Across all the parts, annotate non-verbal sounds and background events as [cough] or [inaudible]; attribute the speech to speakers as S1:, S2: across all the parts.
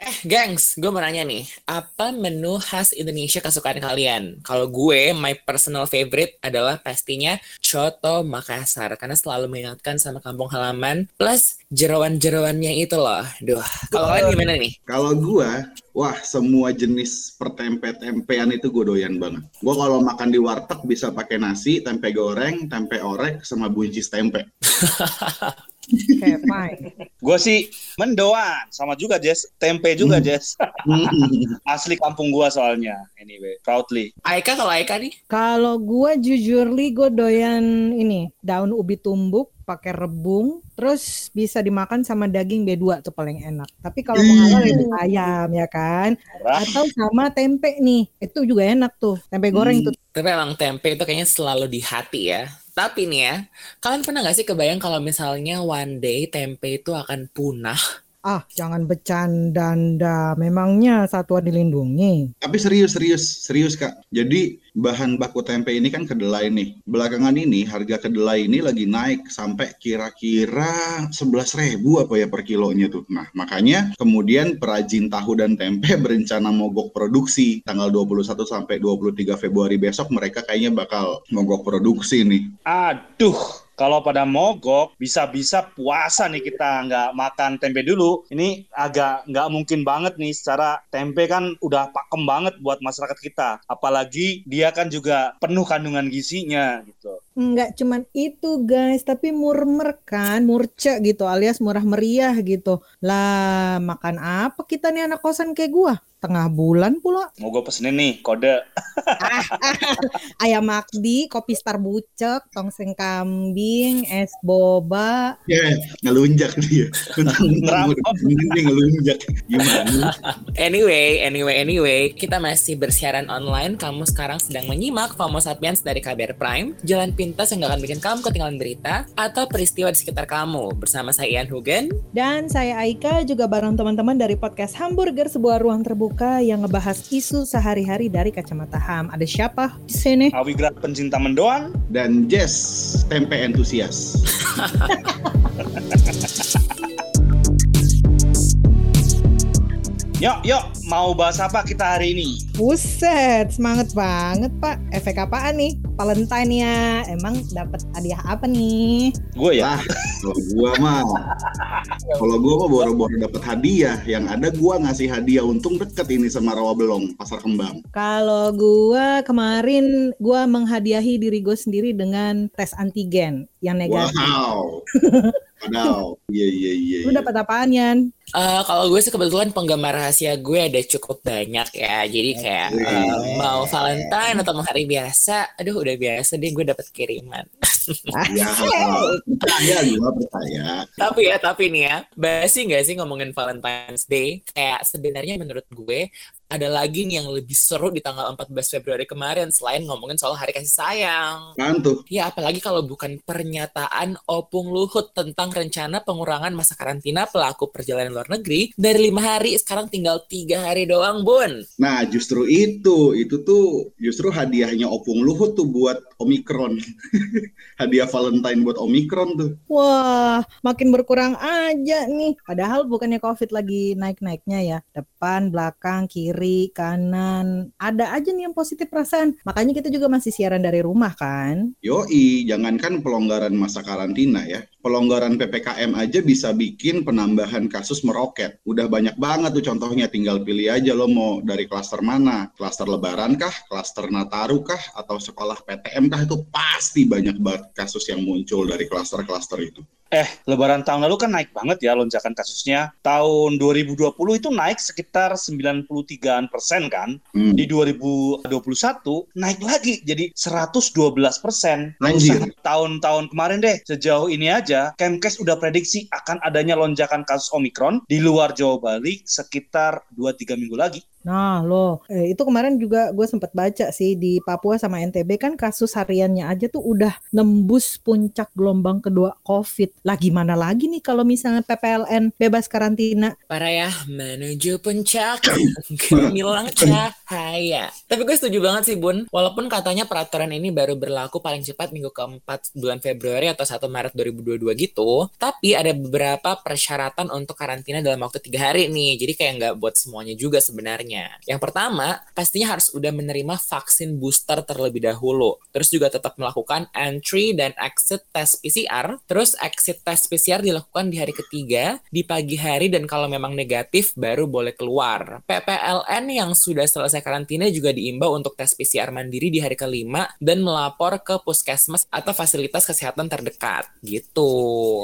S1: Eh, gengs, gue mau nanya nih, apa menu khas Indonesia kesukaan kalian? Kalau gue, my personal favorite adalah pastinya Coto Makassar, karena selalu mengingatkan sama kampung halaman, plus jerawan-jerawannya itu loh. Duh, kalau kalian gimana nih?
S2: Kalau gue, wah semua jenis pertempe-tempean itu gue doyan banget. Gue kalau makan di warteg bisa pakai nasi, tempe goreng, tempe orek, sama buncis tempe. [laughs]
S3: Oke, fine.
S4: Gue sih mendoan, sama juga Jess. Tempe juga
S2: Hmm.
S4: Jess. [laughs] Asli kampung gua soalnya. Anyway, proudly.
S1: Aika, kalau Aika nih?
S3: Kalau gue jujur li gue doyan ini daun ubi tumbuk pakai rebung terus bisa dimakan sama daging B2 tuh paling enak. Tapi kalau mau halal ya bisa ayam ya kan. Atau sama tempe nih. Itu juga enak tuh. Tempe goreng
S2: Hmm.
S3: tuh.
S1: Tapi emang tempe itu kayaknya selalu di hati ya. Tapi nih ya, kalian pernah gak sih kebayang kalau misalnya one day tempe itu akan punah?
S3: Ah, jangan bercanda. Nda. Memangnya satwa dilindungi.
S2: Tapi serius, serius, serius kak. Jadi bahan baku tempe ini kan kedelai nih. Belakangan ini harga kedelai ini lagi naik sampai kira-kira 11.000 ribu apa ya per kilonya tuh. Nah makanya kemudian perajin tahu dan tempe [laughs] berencana mogok produksi tanggal 21 sampai 23 Februari besok mereka kayaknya bakal mogok produksi nih.
S4: Aduh, kalau pada mogok, bisa-bisa puasa nih kita nggak makan tempe dulu. Ini agak nggak mungkin banget nih secara tempe kan udah pakem banget buat masyarakat kita. Apalagi dia kan juga penuh kandungan gizinya gitu.
S3: Enggak cuman itu guys, tapi murmer kan, murce gitu alias murah meriah gitu. Lah, makan apa kita nih anak kosan kayak gua? Tengah bulan pula.
S4: Mau gue pesenin nih kode. [laughs]
S3: Ayam makdi, kopi star bucek, tongseng kambing, es boba.
S2: Ya, ngelunjak dia. [laughs]
S4: Ngerampok.
S2: Dia ngelunjak. Gimana? [laughs]
S1: Anyway, anyway, anyway, kita masih bersiaran online. Kamu sekarang sedang menyimak Famo Sapiens dari KBR Prime, jalan pintas yang gak akan bikin kamu ketinggalan berita atau peristiwa di sekitar kamu. Bersama saya Ian Hugen.
S3: Dan saya Aika juga bareng teman-teman dari podcast Hamburger, sebuah ruang terbuka yang ngebahas isu sehari-hari dari kacamata HAM. Ada siapa di sini?
S4: Awigra pencinta mendoan.
S2: Dan Jess, tempe entusias. [laughs]
S4: Yuk, yuk, mau bahas apa kita hari ini?
S3: Buset, semangat banget Pak. Efek apaan nih? Valentine ya. Emang dapat hadiah apa nih?
S4: Gue ya.
S2: Ah, kalau gua mah, kalau gua mah baru-baru dapat hadiah. Yang ada gua ngasih hadiah untung deket ini sama Rawa Belong, Pasar Kembang.
S3: Kalau gua kemarin gua menghadiahi diri gue sendiri dengan tes antigen yang negatif.
S2: Wow. [laughs] Padahal, iya iya iya.
S3: Lu
S2: iya.
S3: dapat apaan Yan?
S1: Eh, kalau gue sih kebetulan penggemar rahasia gue ada cukup banyak ya. Jadi kayak eh, mau Valentine atau mau hari biasa, aduh udah biasa deh gue dapat kiriman.
S2: Ya, gua percaya.
S1: tapi ya, tapi nih ya, basi nggak sih ngomongin Valentine's Day? Kayak sebenarnya menurut gue ada lagi nih yang lebih seru di tanggal 14 Februari kemarin selain ngomongin soal hari kasih sayang.
S2: Tuh.
S1: Ya apalagi kalau bukan pernyataan Opung Luhut tentang rencana pengurangan masa karantina pelaku perjalanan luar negeri dari lima hari sekarang tinggal tiga hari doang bun.
S2: Nah, justru itu, itu tuh justru hadiahnya Opung Luhut tuh buat Omikron. [laughs] hadiah Valentine buat Omikron tuh.
S3: Wah, makin berkurang aja nih. Padahal bukannya COVID lagi naik-naiknya ya. Depan, belakang, kiri, kanan. Ada aja nih yang positif perasaan. Makanya kita juga masih siaran dari rumah kan.
S2: Yoi, jangankan pelonggaran masa karantina ya. Pelonggaran PPKM aja bisa bikin penambahan kasus meroket. Udah banyak banget tuh contohnya, tinggal pilih aja lo mau dari klaster mana. Klaster lebaran kah, klaster Nataru kah, atau sekolah PTM kah, itu pasti banyak banget kasus yang muncul dari klaster-klaster itu.
S4: Eh, lebaran tahun lalu kan naik banget ya lonjakan kasusnya. Tahun 2020 itu naik sekitar 93-an persen kan.
S2: Hmm.
S4: Di 2021 naik lagi jadi 112 persen. Tahun-tahun kemarin deh, sejauh ini aja, Kemkes udah prediksi akan adanya lonjakan kasus Omikron di luar Jawa Bali sekitar 2-3 minggu lagi.
S3: Nah loh, eh, itu kemarin juga gue sempat baca sih di Papua sama NTB kan kasus hariannya aja tuh udah nembus puncak gelombang kedua COVID. Lah gimana lagi nih kalau misalnya PPLN bebas karantina?
S1: Para ya, menuju puncak, [laughs] gemilang cahaya. Tapi gue setuju banget sih Bun, walaupun katanya peraturan ini baru berlaku paling cepat minggu keempat bulan Februari atau 1 Maret 2022 gitu, tapi ada beberapa persyaratan untuk karantina dalam waktu tiga hari nih. Jadi kayak nggak buat semuanya juga sebenarnya sebenarnya. Yang pertama, pastinya harus udah menerima vaksin booster terlebih dahulu. Terus juga tetap melakukan entry dan exit test PCR. Terus exit test PCR dilakukan di hari ketiga, di pagi hari dan kalau memang negatif baru boleh keluar. PPLN yang sudah selesai karantina juga diimbau untuk tes PCR mandiri di hari kelima dan melapor ke puskesmas atau fasilitas kesehatan terdekat. Gitu.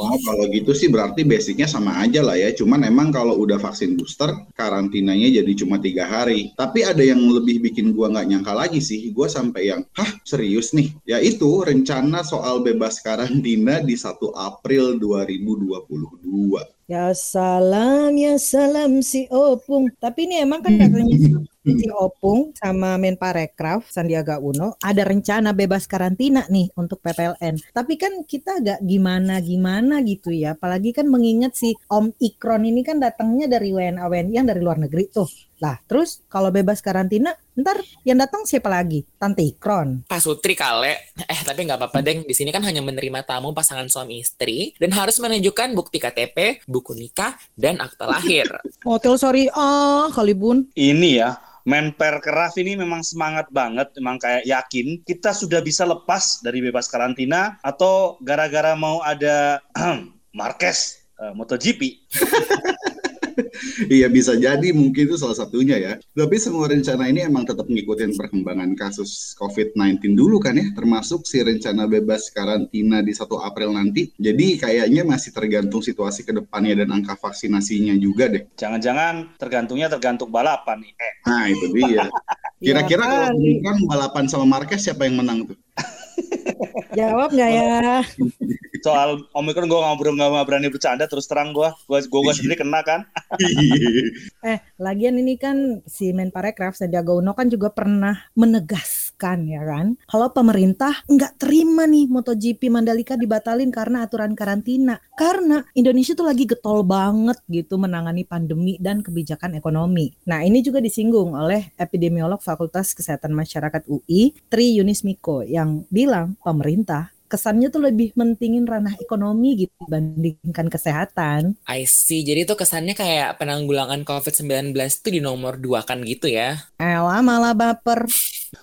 S2: Oh, kalau gitu sih berarti basicnya sama aja lah ya. Cuman emang kalau udah vaksin booster, karantinanya jadi cuma tiga tiga hari. Tapi ada yang lebih bikin gua nggak nyangka lagi sih. Gua sampai yang, hah serius nih? Yaitu rencana soal bebas karantina di 1 April 2022.
S3: Ya salam, ya salam si Opung. Tapi ini emang kan [laughs] katanya si Opung sama Menparekraf Sandiaga Uno ada rencana bebas karantina nih untuk PPLN. Tapi kan kita agak gimana-gimana gitu ya. Apalagi kan mengingat si Om Ikron ini kan datangnya dari WNA-WNI yang dari luar negeri tuh. Lah, terus kalau bebas karantina, ntar yang datang siapa lagi? Tante Ikron.
S1: Pak Sutri kale. Eh, tapi nggak apa-apa, Deng. Di sini kan hanya menerima tamu pasangan suami istri dan harus menunjukkan bukti KTP, buku nikah, dan akta lahir. [laughs]
S3: Hotel sorry ah kali bun.
S4: Ini ya, Menperkeraf ini memang semangat banget, memang kayak yakin kita sudah bisa lepas dari bebas karantina atau gara-gara mau ada [clears throat] Marquez uh, MotoGP. [laughs]
S2: Iya bisa jadi mungkin itu salah satunya ya. Tapi semua rencana ini emang tetap ngikutin perkembangan kasus COVID-19 dulu kan ya, termasuk si rencana bebas karantina di 1 April nanti. Jadi kayaknya masih tergantung situasi ke depannya dan angka vaksinasinya juga deh.
S4: Jangan-jangan tergantungnya tergantung balapan nih. Eh.
S2: Nah itu dia. [laughs] Kira-kira
S3: Ya
S2: kalau kan balapan sama Marquez siapa yang menang tuh?
S3: Jawab nggak ya? [laughs]
S4: Soal Omikron gue nggak ber- nggak berani bercanda terus terang gue, gue gue sendiri kena kan. [laughs]
S3: Eh, lagian ini kan si Menparekraf Sandiaga Uno kan juga pernah menegaskan ya kan, kalau pemerintah nggak terima nih MotoGP Mandalika dibatalin karena aturan karantina. Karena Indonesia tuh lagi getol banget gitu menangani pandemi dan kebijakan ekonomi. Nah, ini juga disinggung oleh epidemiolog Fakultas Kesehatan Masyarakat UI, Tri Yunis Miko yang bilang pemerintah kesannya tuh lebih mentingin ranah ekonomi gitu dibandingkan kesehatan.
S1: I see. Jadi itu kesannya kayak penanggulangan COVID-19 itu di nomor dua kan gitu ya.
S3: Elah malah baper.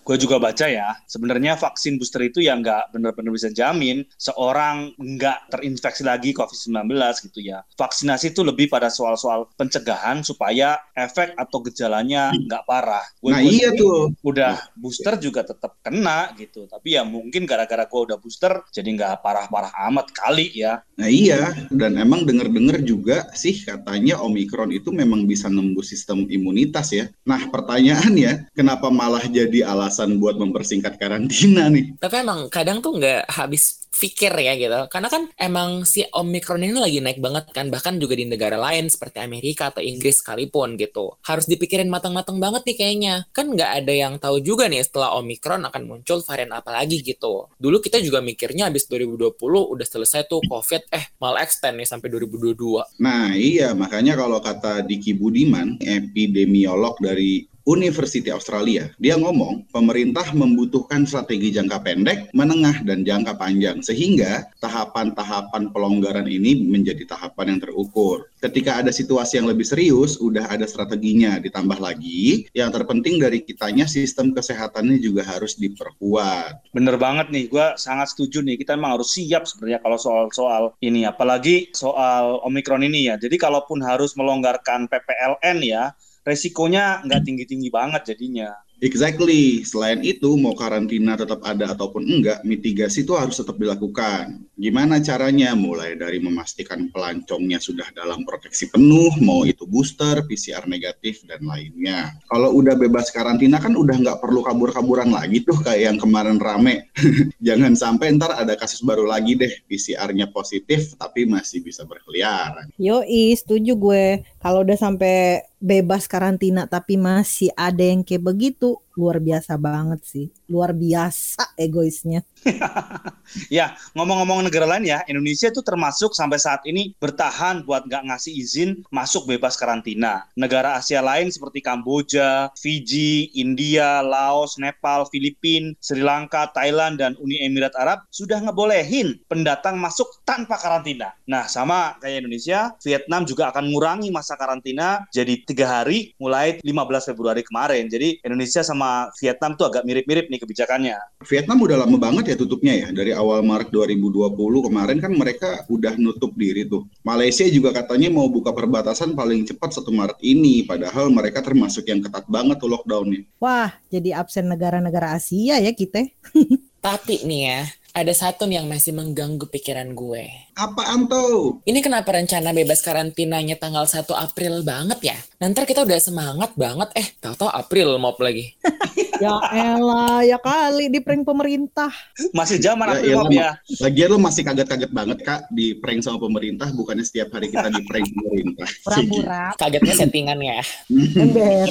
S4: Gue juga baca ya, sebenarnya vaksin booster itu yang nggak benar-benar bisa jamin seorang nggak terinfeksi lagi COVID-19 gitu ya. Vaksinasi itu lebih pada soal-soal pencegahan supaya efek atau gejalanya nggak parah. Gua-
S2: Nah iya tuh.
S4: Udah booster juga tetap kena gitu, tapi ya mungkin gara-gara gue udah booster jadi nggak parah-parah amat kali ya.
S2: Nah iya, dan emang denger-denger juga sih katanya Omikron itu memang bisa nembus sistem imunitas ya. Nah pertanyaannya, kenapa malah jadi alasan buat mempersingkat karantina [laughs] nih?
S1: Tapi emang kadang tuh nggak habis pikir ya gitu. Karena kan emang si Omicron ini lagi naik banget kan. Bahkan juga di negara lain seperti Amerika atau Inggris sekalipun gitu. Harus dipikirin matang-matang banget nih kayaknya. Kan nggak ada yang tahu juga nih setelah Omicron akan muncul varian apa lagi gitu. Dulu kita juga mikirnya habis 2020 udah selesai tuh COVID. Eh malah extend nih sampai 2022.
S2: Nah iya, makanya kalau kata Diki Budiman, epidemiolog dari University Australia, dia ngomong pemerintah membutuhkan strategi jangka pendek, menengah, dan jangka panjang sehingga tahapan-tahapan pelonggaran ini menjadi tahapan yang terukur. Ketika ada situasi yang lebih serius, udah ada strateginya. Ditambah lagi, yang terpenting dari kitanya sistem kesehatannya juga harus diperkuat.
S4: Bener banget nih, gue sangat setuju nih. Kita emang harus siap sebenarnya kalau soal-soal ini, apalagi soal Omikron ini ya. Jadi kalaupun harus melonggarkan PPLN ya, resikonya nggak tinggi-tinggi banget jadinya.
S2: Exactly. Selain itu, mau karantina tetap ada ataupun enggak, mitigasi itu harus tetap dilakukan. Gimana caranya? Mulai dari memastikan pelancongnya sudah dalam proteksi penuh, mau itu booster, PCR negatif, dan lainnya. Kalau udah bebas karantina kan udah nggak perlu kabur-kaburan lagi tuh kayak yang kemarin rame. [laughs] Jangan sampai ntar ada kasus baru lagi deh, PCR-nya positif tapi masih bisa berkeliaran.
S3: Yoi, setuju gue. Kalau udah sampai bebas karantina tapi masih ada yang kayak begitu, luar biasa banget sih. Luar biasa egoisnya. [laughs]
S4: Ya, ngomong-ngomong negara lain ya, Indonesia itu termasuk sampai saat ini bertahan buat nggak ngasih izin masuk bebas karantina. Negara Asia lain seperti Kamboja, Fiji, India, Laos, Nepal, Filipina, Sri Lanka, Thailand, dan Uni Emirat Arab sudah ngebolehin pendatang masuk tanpa karantina. Nah, sama kayak Indonesia, Vietnam juga akan mengurangi masa karantina jadi tiga hari mulai 15 Februari kemarin. Jadi Indonesia sama Vietnam tuh agak mirip-mirip nih kebijakannya.
S2: Vietnam udah lama banget ya tutupnya ya. Dari awal Maret 2020 kemarin kan mereka udah nutup diri tuh. Malaysia juga katanya mau buka perbatasan paling cepat 1 Maret ini. Padahal mereka termasuk yang ketat banget tuh lockdownnya.
S3: Wah, jadi absen negara-negara Asia ya kita. [laughs]
S1: Tapi nih ya, ada satu nih yang masih mengganggu pikiran gue.
S2: Apaan tuh?
S1: Ini kenapa rencana bebas karantinanya tanggal 1 April banget ya? Nanti kita udah semangat banget, eh tahu-tahu April mau lagi. [laughs]
S3: ya elah, ya kali di prank pemerintah.
S4: Masih zaman
S2: Ya,
S4: April Mop ya.
S2: Lagian lu masih kaget-kaget banget kak di prank sama pemerintah, bukannya setiap hari kita di prank pemerintah.
S3: Pura-pura.
S1: Kagetnya settingan ya. [laughs]
S3: Ember.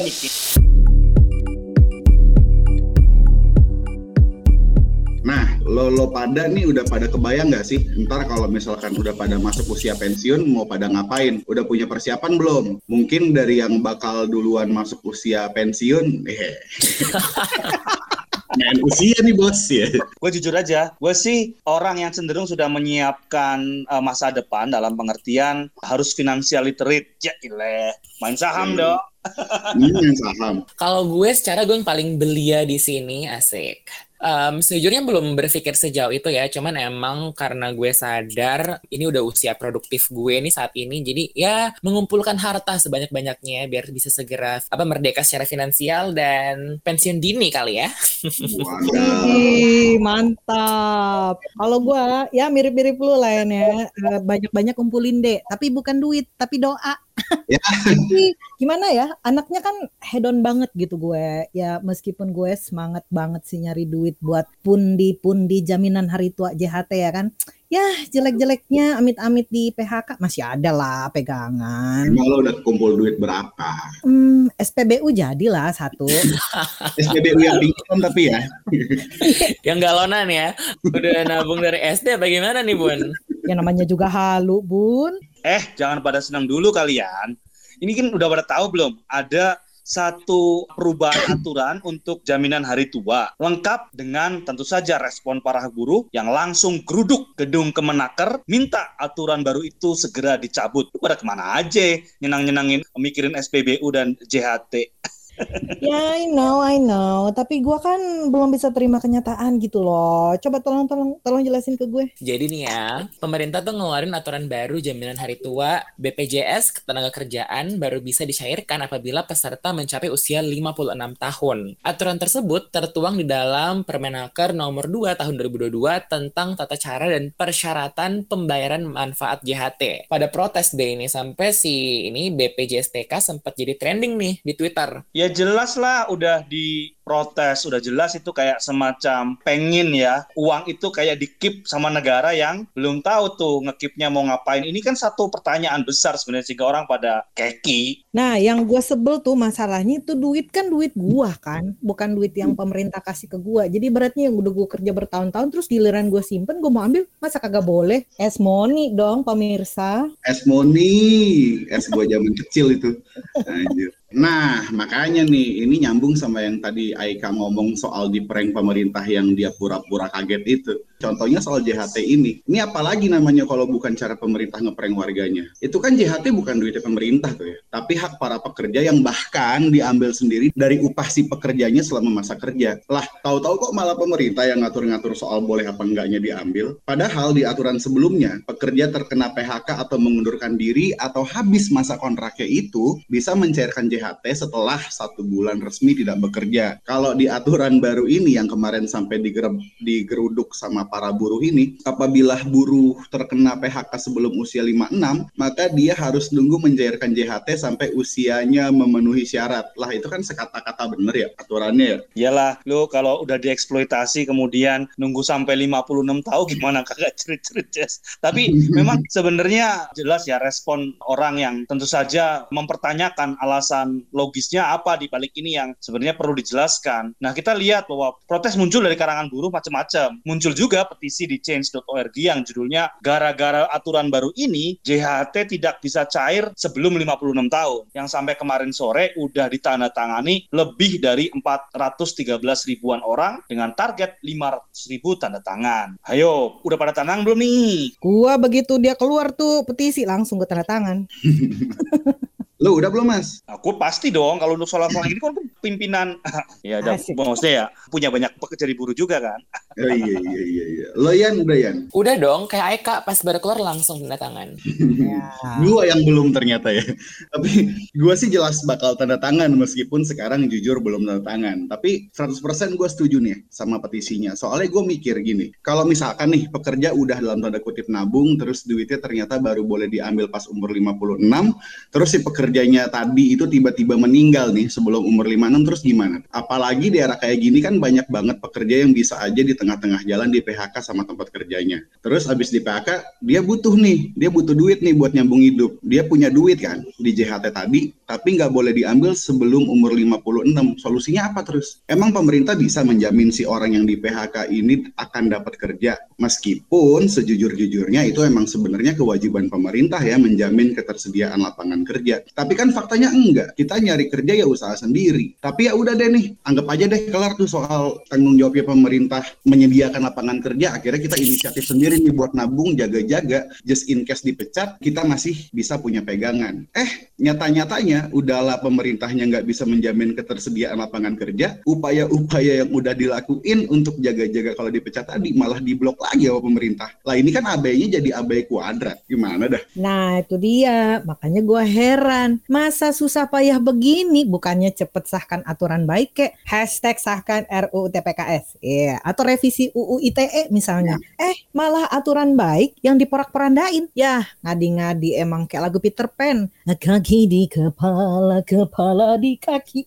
S2: Lo lo pada nih udah pada kebayang nggak sih? Ntar kalau misalkan udah pada masuk usia pensiun, mau pada ngapain? Udah punya persiapan belum? Mungkin dari yang bakal duluan masuk usia pensiun, eh. [laughs] Main usia nih bos ya.
S4: Gue jujur aja, gue sih orang yang cenderung sudah menyiapkan eh, masa depan dalam pengertian harus financial literate. Ya ilah, main saham
S2: Hmm.
S4: dong.
S2: Ini yang saham.
S1: Kalau gue secara gue yang paling belia di sini asik. Em, sejujurnya belum berpikir sejauh itu ya, cuman emang karena gue sadar ini udah usia produktif gue nih saat ini, jadi ya mengumpulkan harta sebanyak-banyaknya biar bisa segera apa merdeka secara finansial dan pensiun dini kali ya.
S3: Ih, mantap. Kalau gua ya mirip-mirip lu lah ya. Eh, Banyak-banyak kumpulin deh, tapi bukan duit, tapi doa.
S2: Ya.
S3: Tapi gimana ya? Anaknya kan hedon banget gitu gue. Ya meskipun gue semangat banget sih nyari duit buat pundi-pundi jaminan hari tua JHT ya kan. Ya jelek-jeleknya amit-amit di PHK masih ada lah pegangan.
S2: Emang lo udah kumpul duit berapa?
S3: Hmm, SPBU jadilah satu. [laughs]
S2: SPBU yang pingsan tapi ya. [laughs]
S1: Yang galonan ya, udah nabung dari SD apa gimana nih Bun?
S3: yang namanya juga halu, Bun.
S4: Eh, jangan pada senang dulu kalian. Ini kan udah pada tahu belum? Ada satu perubahan aturan untuk jaminan hari tua. Lengkap dengan tentu saja respon para buruh yang langsung geruduk gedung Kemenaker minta aturan baru itu segera dicabut. Lu pada ke mana aja nyenang-nyenangin mikirin SPBU dan JHT. [laughs]
S3: Ya, I know, I know. Tapi gua kan belum bisa terima kenyataan gitu loh. Coba tolong, tolong, tolong jelasin ke gue.
S1: Jadi nih ya, pemerintah tuh ngeluarin aturan baru jaminan hari tua BPJS ketenaga kerjaan baru bisa dicairkan apabila peserta mencapai usia 56 tahun. Aturan tersebut tertuang di dalam Permenaker nomor 2 tahun 2022 tentang tata cara dan persyaratan pembayaran manfaat JHT. Pada protes deh ini sampai si ini BPJSTK sempat jadi trending nih di Twitter.
S4: Ya jelas lah udah diprotes, udah jelas itu kayak semacam pengen ya uang itu kayak dikip sama negara yang belum tahu tuh ngekipnya mau ngapain. Ini kan satu pertanyaan besar sebenarnya sehingga orang pada keki.
S3: Nah, yang gue sebel tuh masalahnya itu duit kan duit gua kan, bukan duit yang pemerintah kasih ke gua. Jadi beratnya yang udah gua kerja bertahun-tahun terus giliran gue simpen, gue mau ambil, masa kagak boleh? Es money dong, pemirsa.
S2: Es money, es gua zaman kecil itu. Anjir. Nah, makanya nih, ini nyambung sama yang tadi Aika ngomong soal di prank pemerintah yang dia pura-pura kaget itu. Contohnya soal JHT ini. Ini apalagi namanya kalau bukan cara pemerintah ngeprank warganya. Itu kan JHT bukan duitnya pemerintah tuh ya. Tapi hak para pekerja yang bahkan diambil sendiri dari upah si pekerjanya selama masa kerja. Lah, tahu-tahu kok malah pemerintah yang ngatur-ngatur soal boleh apa enggaknya diambil. Padahal di aturan sebelumnya, pekerja terkena PHK atau mengundurkan diri atau habis masa kontraknya itu bisa mencairkan JHT setelah satu bulan resmi tidak bekerja. Kalau di aturan baru ini yang kemarin sampai digeruduk sama para buruh ini, apabila buruh terkena PHK sebelum usia 56, maka dia harus nunggu mencairkan JHT sampai usianya memenuhi syarat. Lah itu kan sekata-kata bener ya aturannya ya.
S4: Iyalah, lu kalau udah dieksploitasi kemudian nunggu sampai 56 tahun gimana [laughs] kagak cerit-cerit Jess. Tapi [laughs] memang sebenarnya jelas ya respon orang yang tentu saja mempertanyakan alasan logisnya apa di balik ini yang sebenarnya perlu dijelaskan. Nah, kita lihat bahwa protes muncul dari karangan buruh macam-macam. Muncul juga petisi di change.org yang judulnya gara-gara aturan baru ini JHT tidak bisa cair sebelum 56 tahun. Yang sampai kemarin sore udah ditandatangani lebih dari 413 ribuan orang dengan target 500 ribu tanda tangan. Ayo, udah pada tanang belum nih?
S3: Gua begitu dia keluar tuh petisi langsung gue tanda tangan. [laughs]
S2: Lo udah belum mas?
S4: Aku pasti dong kalau untuk soal-soal ini kan pimpinan [laughs] ya ada maksudnya ya punya banyak pekerja di buruh juga kan.
S2: Oh, iya iya iya iya. Lo Yan udah Yan?
S1: Udah dong, kayak Eka pas baru keluar langsung tanda tangan.
S3: Ya. [laughs]
S2: Gua yang belum ternyata ya. [laughs] Tapi gua sih jelas bakal tanda tangan meskipun sekarang jujur belum tanda tangan. Tapi 100% gua setuju nih sama petisinya. Soalnya gue mikir gini, kalau misalkan nih pekerja udah dalam tanda kutip nabung terus duitnya ternyata baru boleh diambil pas umur 56, terus si pekerjanya tadi itu tiba-tiba meninggal nih sebelum umur 56 terus gimana? Apalagi di era kayak gini kan banyak banget pekerja yang bisa aja di tengah-tengah jalan di PHK sama tempat kerjanya. Terus abis di PHK dia butuh nih, dia butuh duit nih buat nyambung hidup. Dia punya duit kan di JHT tadi, tapi nggak boleh diambil sebelum umur 56. Solusinya apa terus? Emang pemerintah bisa menjamin si orang yang di PHK ini akan dapat kerja? Meskipun sejujur-jujurnya itu emang sebenarnya kewajiban pemerintah ya menjamin ketersediaan lapangan kerja. Tapi kan faktanya enggak. Kita nyari kerja ya usaha sendiri. Tapi ya udah deh nih, anggap aja deh kelar tuh soal tanggung jawabnya pemerintah menyediakan lapangan kerja. Akhirnya kita inisiatif sendiri nih buat nabung, jaga-jaga. Just in case dipecat, kita masih bisa punya pegangan. Eh, nyata-nyatanya udahlah pemerintahnya nggak bisa menjamin ketersediaan lapangan kerja. Upaya-upaya yang udah dilakuin untuk jaga-jaga kalau dipecat tadi malah diblok lagi sama pemerintah. Lah ini kan abai-nya jadi abai kuadrat. Gimana dah?
S3: Nah itu dia, makanya gua heran. Masa susah payah begini, bukannya cepet sahkan aturan baik kek. Hashtag sahkan RUU TPKS. Iya, atau revisi UU ITE misalnya. Eh, malah aturan baik yang diporak-porandain. Ya, ngadi-ngadi emang kayak lagu Peter Pan. Kaki di kepala, kepala di kaki.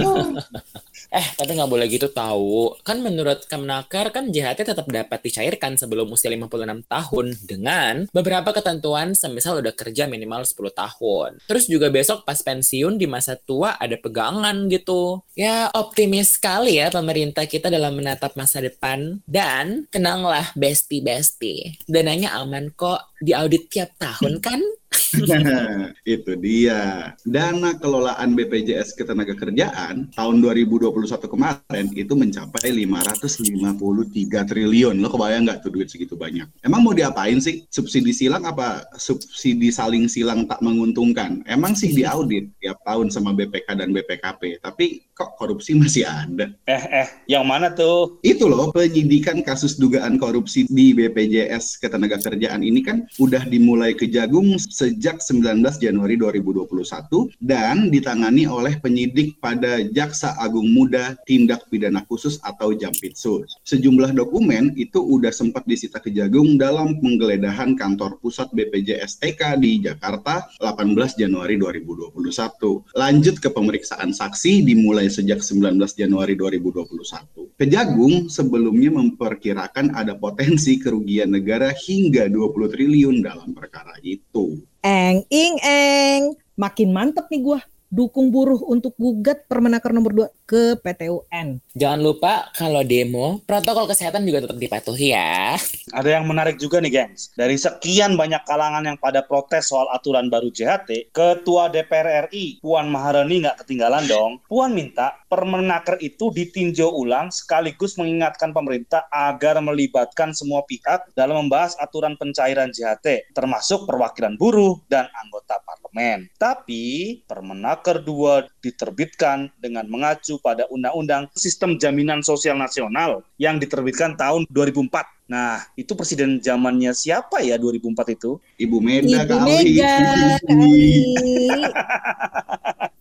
S3: Oh, [laughs]
S1: Eh, tapi nggak boleh gitu tahu. Kan menurut Kemenaker kan JHT tetap dapat dicairkan sebelum usia 56 tahun dengan beberapa ketentuan semisal udah kerja minimal 10 tahun. Terus juga besok pas pensiun di masa tua ada pegangan gitu. Ya optimis sekali ya pemerintah kita dalam menatap masa depan. Dan tenanglah bestie-bestie. Dananya aman kok diaudit tiap tahun kan? [laughs]
S2: itu dia. Dana kelolaan BPJS Ketenagakerjaan tahun 2021 kemarin itu mencapai 553 triliun. Lo kebayang nggak tuh duit segitu banyak? Emang mau diapain sih? Subsidi silang apa subsidi saling silang tak menguntungkan? Emang sih diaudit tiap tahun sama BPK dan BPKP. Tapi kok korupsi masih ada?
S4: Eh eh, yang mana tuh?
S2: Itu loh penyidikan kasus dugaan korupsi di BPJS Ketenagakerjaan ini kan udah dimulai kejagung sejak 19 Januari 2021 dan ditangani oleh penyidik pada Jaksa Agung Muda Tindak Pidana Khusus atau Jampitsus. Sejumlah dokumen itu udah sempat disita kejagung dalam penggeledahan kantor pusat BPJS TK di Jakarta 18 Januari 2021. Lanjut ke pemeriksaan saksi dimulai sejak 19 Januari 2021. Kejagung sebelumnya memperkirakan ada potensi kerugian negara hingga 20 triliun dalam perkara itu.
S3: Eng, ing, eng. Makin mantep nih gua. Dukung buruh untuk gugat Permenaker nomor 2 ke PT UN.
S1: Jangan lupa kalau demo, protokol kesehatan juga tetap dipatuhi ya.
S4: Ada yang menarik juga nih, gengs. Dari sekian banyak kalangan yang pada protes soal aturan baru JHT, Ketua DPR RI, Puan Maharani nggak ketinggalan dong. Puan minta Permenaker itu ditinjau ulang sekaligus mengingatkan pemerintah agar melibatkan semua pihak dalam membahas aturan pencairan JHT, termasuk perwakilan buruh dan anggota parlemen. Tapi, Permenaker 2 diterbitkan dengan mengacu pada Undang-Undang Sistem Jaminan Sosial Nasional yang diterbitkan tahun 2004. Nah, itu presiden zamannya siapa ya 2004 itu?
S2: Ibu Meda
S3: Ibu. Mega kali. [laughs]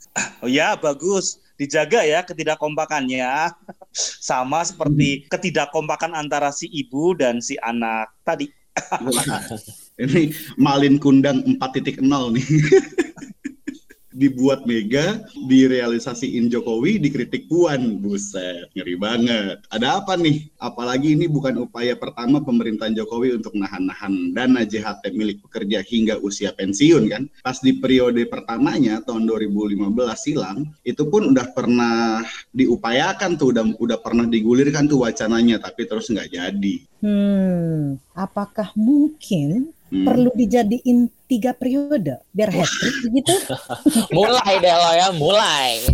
S4: Oh ya, bagus. Dijaga ya ketidakkompakannya. Sama seperti ketidakkompakan antara si ibu dan si anak tadi.
S2: Ini Malin Kundang 4.0 nih. Dibuat Mega, direalisasiin Jokowi, dikritik Puan. Buset, ngeri banget. Ada apa nih? Apalagi ini bukan upaya pertama pemerintahan Jokowi untuk nahan-nahan dana JHT milik pekerja hingga usia pensiun kan. Pas di periode pertamanya tahun 2015 silam, itu pun udah pernah diupayakan tuh, udah, udah pernah digulirkan tuh wacananya, tapi terus nggak jadi.
S3: Hmm, apakah mungkin
S2: Hmm.
S3: perlu dijadiin tiga periode biar trick begitu? [laughs]
S1: mulai deh lo ya, mulai.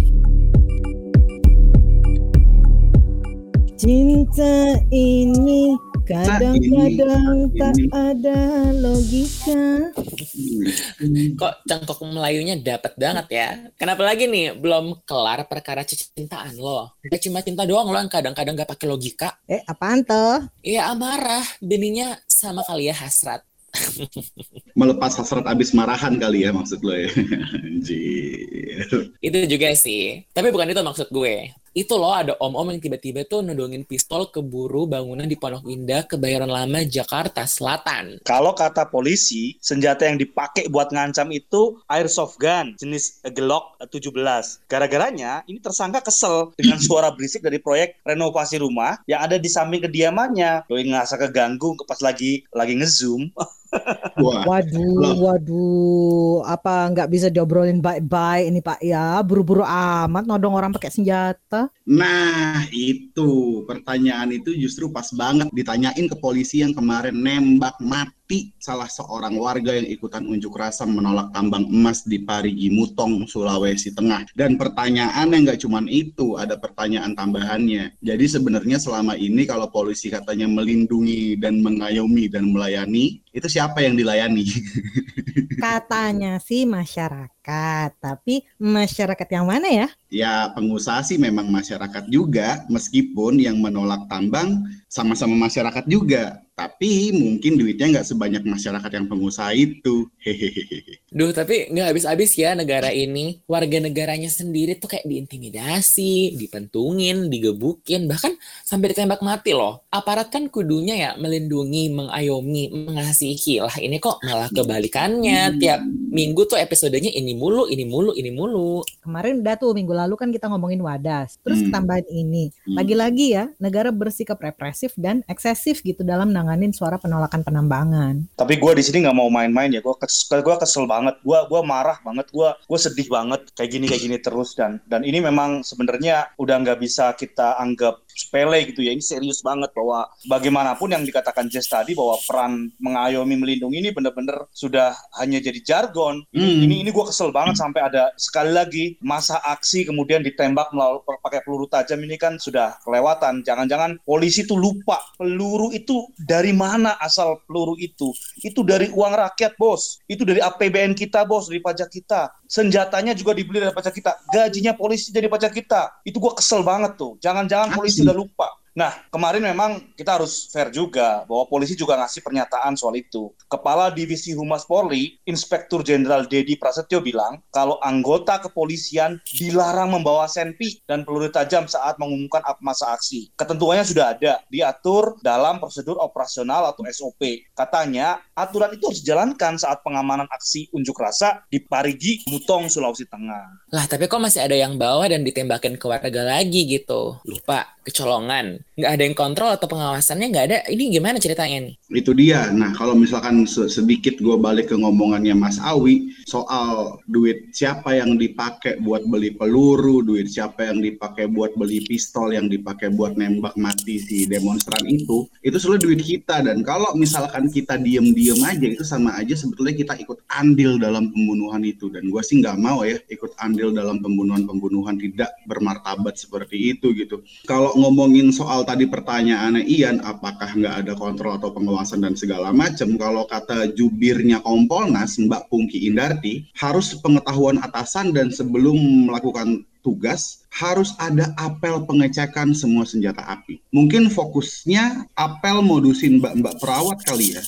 S3: Cinta ini kadang-kadang tak ada logika.
S1: Kok cangkok Melayunya dapat banget ya? Kenapa lagi nih belum kelar perkara cintaan lo? Gak cuma cinta doang lo yang kadang-kadang gak pakai logika.
S3: Eh, apaan tuh?
S1: Iya amarah, bininya sama kali ya hasrat. [laughs]
S2: Melepas hasrat abis marahan kali ya maksud lo ya. [laughs] Anjir.
S1: Itu juga sih. Tapi bukan itu maksud gue. Itu loh ada om-om yang tiba-tiba tuh nodongin pistol ke buru bangunan di Pondok Indah, Kebayoran Lama, Jakarta Selatan.
S4: Kalau kata polisi, senjata yang dipakai buat ngancam itu airsoft gun jenis Glock 17. Gara-garanya ini tersangka kesel dengan [laughs] suara berisik dari proyek renovasi rumah yang ada di samping kediamannya. Doi ngerasa keganggu pas lagi lagi ngezoom.
S2: Wah,
S3: Waduh,
S2: Loh.
S3: waduh, apa nggak bisa diobrolin baik-baik ini Pak ya? Buru-buru amat nodong orang pakai senjata.
S2: Nah, itu pertanyaan itu justru pas banget ditanyain ke polisi yang kemarin nembak mati salah seorang warga yang ikutan unjuk rasa menolak tambang emas di Parigi Mutong, Sulawesi Tengah. Dan pertanyaannya nggak cuman itu, ada pertanyaan tambahannya. Jadi sebenarnya selama ini kalau polisi katanya melindungi dan mengayomi dan melayani, itu siapa yang dilayani? [laughs]
S3: Katanya sih masyarakat, tapi masyarakat yang mana ya?
S2: ya pengusaha sih memang masyarakat juga, meskipun yang menolak tambang sama-sama masyarakat juga. Tapi mungkin duitnya nggak sebanyak masyarakat yang pengusaha itu. Hehehe.
S1: Duh, tapi nggak habis-habis ya negara ini. Warga negaranya sendiri tuh kayak diintimidasi, dipentungin, digebukin, bahkan sampai ditembak mati loh. Aparat kan kudunya ya melindungi, mengayomi, mengasihi. Lah ini kok malah kebalikannya. Tiap minggu tuh episodenya ini mulu, ini mulu, ini mulu.
S3: Kemarin udah tuh minggu lalu kan kita ngomongin wadas. Terus
S2: Hmm.
S3: tambahin ini.
S2: Hmm.
S3: Lagi-lagi ya, negara bersikap represif dan eksesif gitu dalam nanganin suara penolakan penambangan.
S4: Tapi gue di sini nggak mau main-main ya. Gue kesel, gua kesel banget. Gue gua marah banget. Gue gue sedih banget. Kayak gini kayak gini terus dan dan ini memang sebenarnya udah nggak bisa kita anggap sepele gitu ya. Ini serius banget bahwa bagaimanapun yang dikatakan Jess tadi bahwa peran mengayomi melindungi ini bener-bener sudah hanya jadi jargon. Ini
S2: Hmm.
S4: ini, ini gue kesel banget sampai ada sekali lagi masa aksi kemudian ditembak melalui pakai peluru tajam ini kan sudah kelewatan. Jangan-jangan polisi tuh lupa peluru itu dari mana asal peluru itu? Itu dari uang rakyat, Bos. Itu dari APBN kita, Bos, dari pajak kita. Senjatanya juga dibeli dari pajak kita. Gajinya polisi dari pajak kita. Itu gua kesel banget tuh. Jangan-jangan polisi
S2: Asli.
S4: udah lupa. Nah, kemarin memang kita harus fair juga bahwa polisi juga ngasih pernyataan soal itu. Kepala Divisi Humas Polri, Inspektur Jenderal Dedi Prasetyo bilang kalau anggota kepolisian dilarang membawa senpi dan peluru tajam saat mengumumkan masa aksi. Ketentuannya sudah ada, diatur dalam prosedur operasional atau SOP. Katanya, aturan itu harus dijalankan saat pengamanan aksi unjuk rasa di Parigi, Mutong, Sulawesi Tengah.
S1: Lah, tapi kok masih ada yang bawa dan ditembakin ke warga lagi gitu? Lupa, kecolongan. Nggak ada yang kontrol atau pengawasannya nggak ada. Ini gimana ceritanya nih?
S2: Itu dia. Nah, kalau misalkan se- sedikit gue balik ke ngomongannya Mas Awi soal duit siapa yang dipakai buat beli peluru, duit siapa yang dipakai buat beli pistol, yang dipakai buat nembak mati si demonstran itu, itu selalu duit kita. Dan kalau misalkan kita diem-diem aja, itu sama aja sebetulnya kita ikut andil dalam pembunuhan itu. Dan gue sih nggak mau ya ikut andil dalam pembunuhan-pembunuhan tidak bermartabat seperti itu gitu. Kalau ngomongin soal tadi pertanyaannya Ian, apakah nggak ada kontrol atau pengawasan dan segala macam? Kalau kata jubirnya Kompolnas, Mbak Pungki Indarti, harus pengetahuan atasan dan sebelum melakukan tugas harus ada apel pengecekan semua senjata api. Mungkin fokusnya apel modusin mbak-mbak perawat kali ya.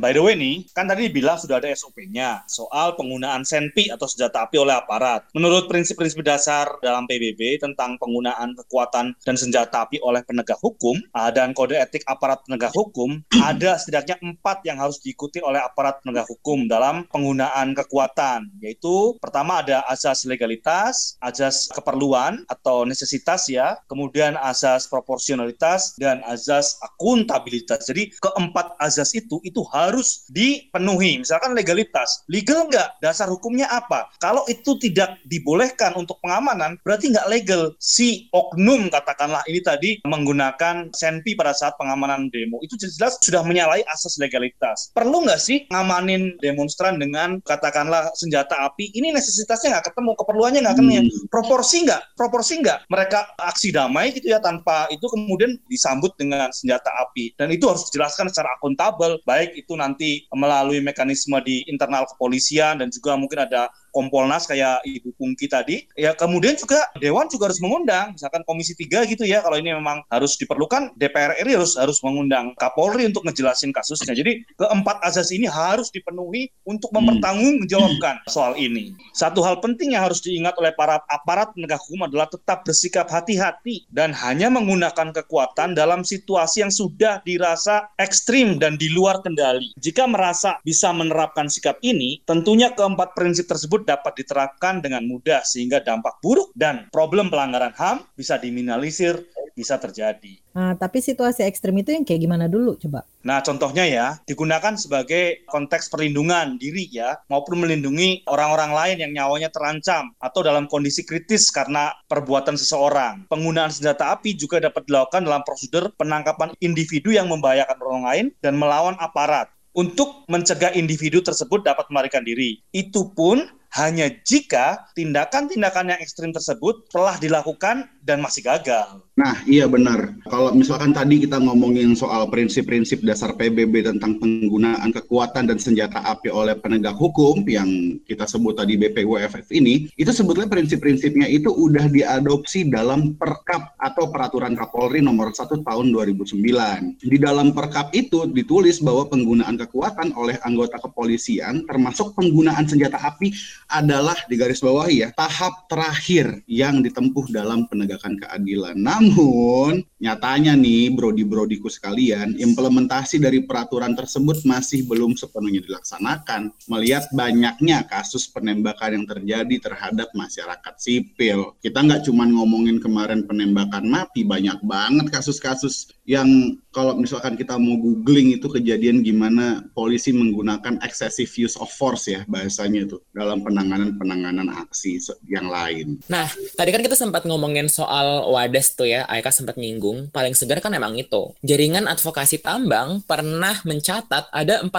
S4: By the way nih, kan tadi dibilang sudah ada SOP-nya soal penggunaan senpi atau senjata api oleh aparat. Menurut prinsip-prinsip dasar dalam PBB tentang penggunaan kekuatan dan senjata api oleh penegak hukum uh, dan kode etik aparat penegak hukum, [clears throat] ada setidaknya empat yang harus diikuti oleh aparat penegak hukum dalam penggunaan kekuatan, yaitu pertama ada asas legalitas, asas keperluan atau necesitas ya, kemudian asas proporsionalitas dan asas akuntabilitas. Jadi keempat azas itu itu harus dipenuhi. Misalkan legalitas, legal nggak? Dasar hukumnya apa? Kalau itu tidak dibolehkan untuk pengamanan, berarti nggak legal. Si oknum katakanlah ini tadi menggunakan senpi pada saat pengamanan demo itu jelas sudah menyalahi asas legalitas. Perlu nggak sih ngamanin demonstran dengan katakanlah senjata api? Ini necesitasnya nggak ketemu, keperluannya nggak ketemu. Hmm. Proporsi nggak? Proporsi nggak? Mereka aksi damai gitu ya tanpa itu kemudian disambut dengan senjata api dan itu harus dijelaskan secara akuntabel baik itu nanti melalui mekanisme di internal kepolisian dan juga mungkin ada Kompolnas kayak Ibu Pungki tadi. Ya kemudian juga Dewan juga harus mengundang, misalkan Komisi 3 gitu ya, kalau ini memang harus diperlukan, DPR RI harus harus mengundang Kapolri untuk ngejelasin kasusnya. Jadi keempat azas ini harus dipenuhi untuk hmm. mempertanggungjawabkan soal ini. Satu hal penting yang harus diingat oleh para aparat penegak hukum adalah tetap bersikap hati-hati dan hanya menggunakan kekuatan dalam situasi yang sudah dirasa ekstrim dan di luar kendali. Jika merasa bisa menerapkan sikap ini, tentunya keempat prinsip tersebut tersebut dapat diterapkan dengan mudah sehingga dampak buruk dan problem pelanggaran HAM bisa diminimalisir bisa terjadi.
S3: Nah, tapi situasi ekstrim itu yang kayak gimana dulu coba?
S4: Nah, contohnya ya, digunakan sebagai konteks perlindungan diri ya, maupun melindungi orang-orang lain yang nyawanya terancam atau dalam kondisi kritis karena perbuatan seseorang. Penggunaan senjata api juga dapat dilakukan dalam prosedur penangkapan individu yang membahayakan orang lain dan melawan aparat untuk mencegah individu tersebut dapat melarikan diri. Itu pun hanya jika tindakan-tindakan yang ekstrim tersebut telah dilakukan dan masih gagal.
S2: Nah, iya benar. Kalau misalkan tadi kita ngomongin soal prinsip-prinsip dasar PBB tentang penggunaan kekuatan dan senjata api oleh penegak hukum yang kita sebut tadi BPUFF ini, itu sebetulnya prinsip-prinsipnya itu udah diadopsi dalam Perkap atau Peraturan Kapolri nomor 1 tahun 2009. Di dalam Perkap itu ditulis bahwa penggunaan kekuatan oleh anggota kepolisian termasuk penggunaan senjata api adalah di garis bawah ya tahap terakhir yang ditempuh dalam penegakan keadilan. Namun nyatanya nih brodi-brodiku sekalian, implementasi dari peraturan tersebut masih belum sepenuhnya dilaksanakan. Melihat banyaknya kasus penembakan yang terjadi terhadap masyarakat sipil. Kita nggak cuma ngomongin kemarin penembakan mati, banyak banget kasus-kasus yang kalau misalkan kita mau googling itu kejadian gimana polisi menggunakan excessive use of force ya bahasanya itu dalam penanganan-penanganan aksi yang lain.
S1: Nah, tadi kan kita sempat ngomongin soal wadas tuh ya, Aika sempat nyinggung, paling segar kan emang itu. Jaringan advokasi tambang pernah mencatat ada 45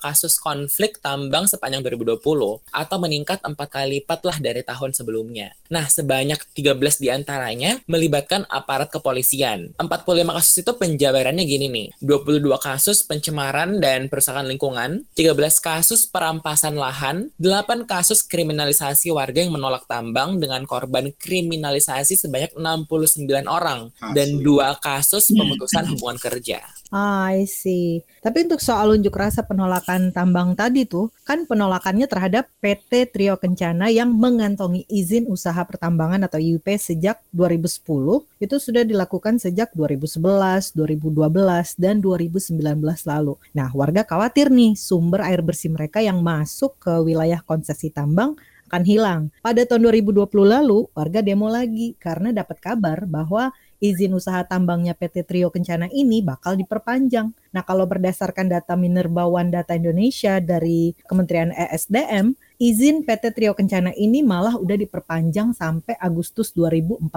S1: kasus konflik tambang sepanjang 2020 atau meningkat empat kali lipat lah dari tahun sebelumnya. Nah, sebanyak 13 di antaranya melibatkan aparat kepolisian. 45 kasus itu penjabarannya gini nih, 22 kasus pencemaran dan perusahaan lingkungan, 13 kasus perampasan lahan, 8 kasus kriminalisasi warga yang menolak tambang dengan korban kriminalisasi sebanyak 69 orang Asli. dan dua kasus [clears throat] pemutusan hubungan kerja.
S3: Ah, I see. Tapi untuk soal unjuk rasa penolakan tambang tadi tuh, kan penolakannya terhadap PT Trio Kencana yang mengantongi izin usaha pertambangan atau IUP sejak 2010, itu sudah dilakukan sejak 2011, 2012, dan 2019 lalu. Nah, warga khawatir nih sumber air bersih mereka yang masuk ke wilayah konsesi tambang akan hilang. Pada tahun 2020 lalu, warga demo lagi karena dapat kabar bahwa izin usaha tambangnya PT Trio Kencana ini bakal diperpanjang. Nah, kalau berdasarkan data Minerba One Data Indonesia dari Kementerian ESDM, izin PT Trio Kencana ini malah udah diperpanjang sampai Agustus 2040.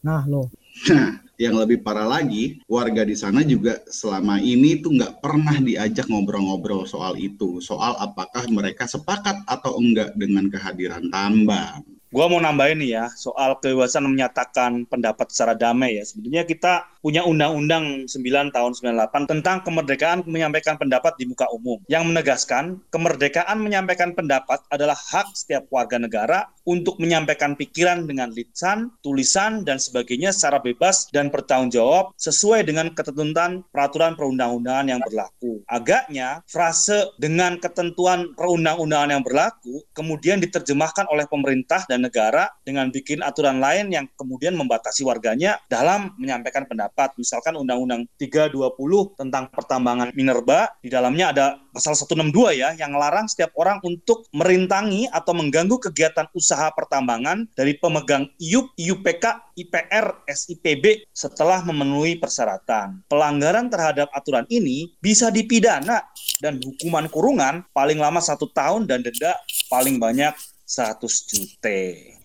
S3: Nah, loh.
S2: Nah, yang lebih parah lagi, warga di sana juga selama ini tuh nggak pernah diajak ngobrol-ngobrol soal itu, soal apakah mereka sepakat atau enggak dengan kehadiran tambang.
S4: Gua mau nambahin nih ya soal kebebasan menyatakan pendapat secara damai ya. Sebenarnya kita punya Undang-Undang 9 tahun 98 tentang kemerdekaan menyampaikan pendapat di muka umum yang menegaskan kemerdekaan menyampaikan pendapat adalah hak setiap warga negara untuk menyampaikan pikiran dengan lisan, tulisan dan sebagainya secara bebas dan bertanggung jawab sesuai dengan ketentuan peraturan perundang-undangan yang berlaku. Agaknya frase dengan ketentuan perundang-undangan yang berlaku kemudian diterjemahkan oleh pemerintah dan negara dengan bikin aturan lain yang kemudian membatasi warganya dalam menyampaikan pendapat. Misalkan Undang-Undang 320 tentang pertambangan minerba, di dalamnya ada pasal 162 ya yang melarang setiap orang untuk merintangi atau mengganggu kegiatan usaha pertambangan dari pemegang IUP, IUPK, IPR, SIPB setelah memenuhi persyaratan. Pelanggaran terhadap aturan ini bisa dipidana dan hukuman kurungan paling lama satu tahun dan denda paling banyak 100 juta.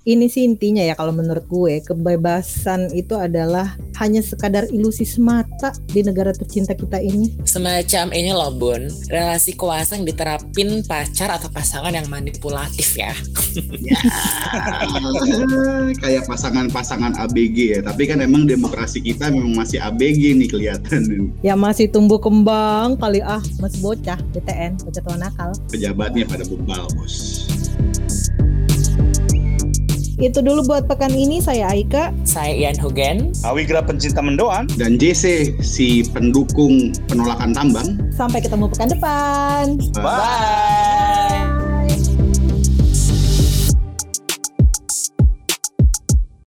S3: Ini sih intinya ya kalau menurut gue kebebasan itu adalah hanya sekadar ilusi semata di negara tercinta kita ini.
S1: Semacam ini loh Bun, relasi kuasa yang diterapin pacar atau pasangan yang manipulatif ya.
S2: Ya, kayak pasangan-pasangan ABG ya. Tapi kan emang demokrasi kita memang masih ABG nih kelihatan.
S3: Ya masih tumbuh kembang kali ah masih bocah BTN bocah tua nakal.
S2: Pejabatnya pada bebal bos.
S3: Itu dulu buat pekan ini saya Aika.
S1: Saya Ian Hugen.
S4: Awigra pencinta mendoan.
S2: Dan JC si pendukung penolakan tambang.
S3: Sampai ketemu pekan depan.
S4: Bye.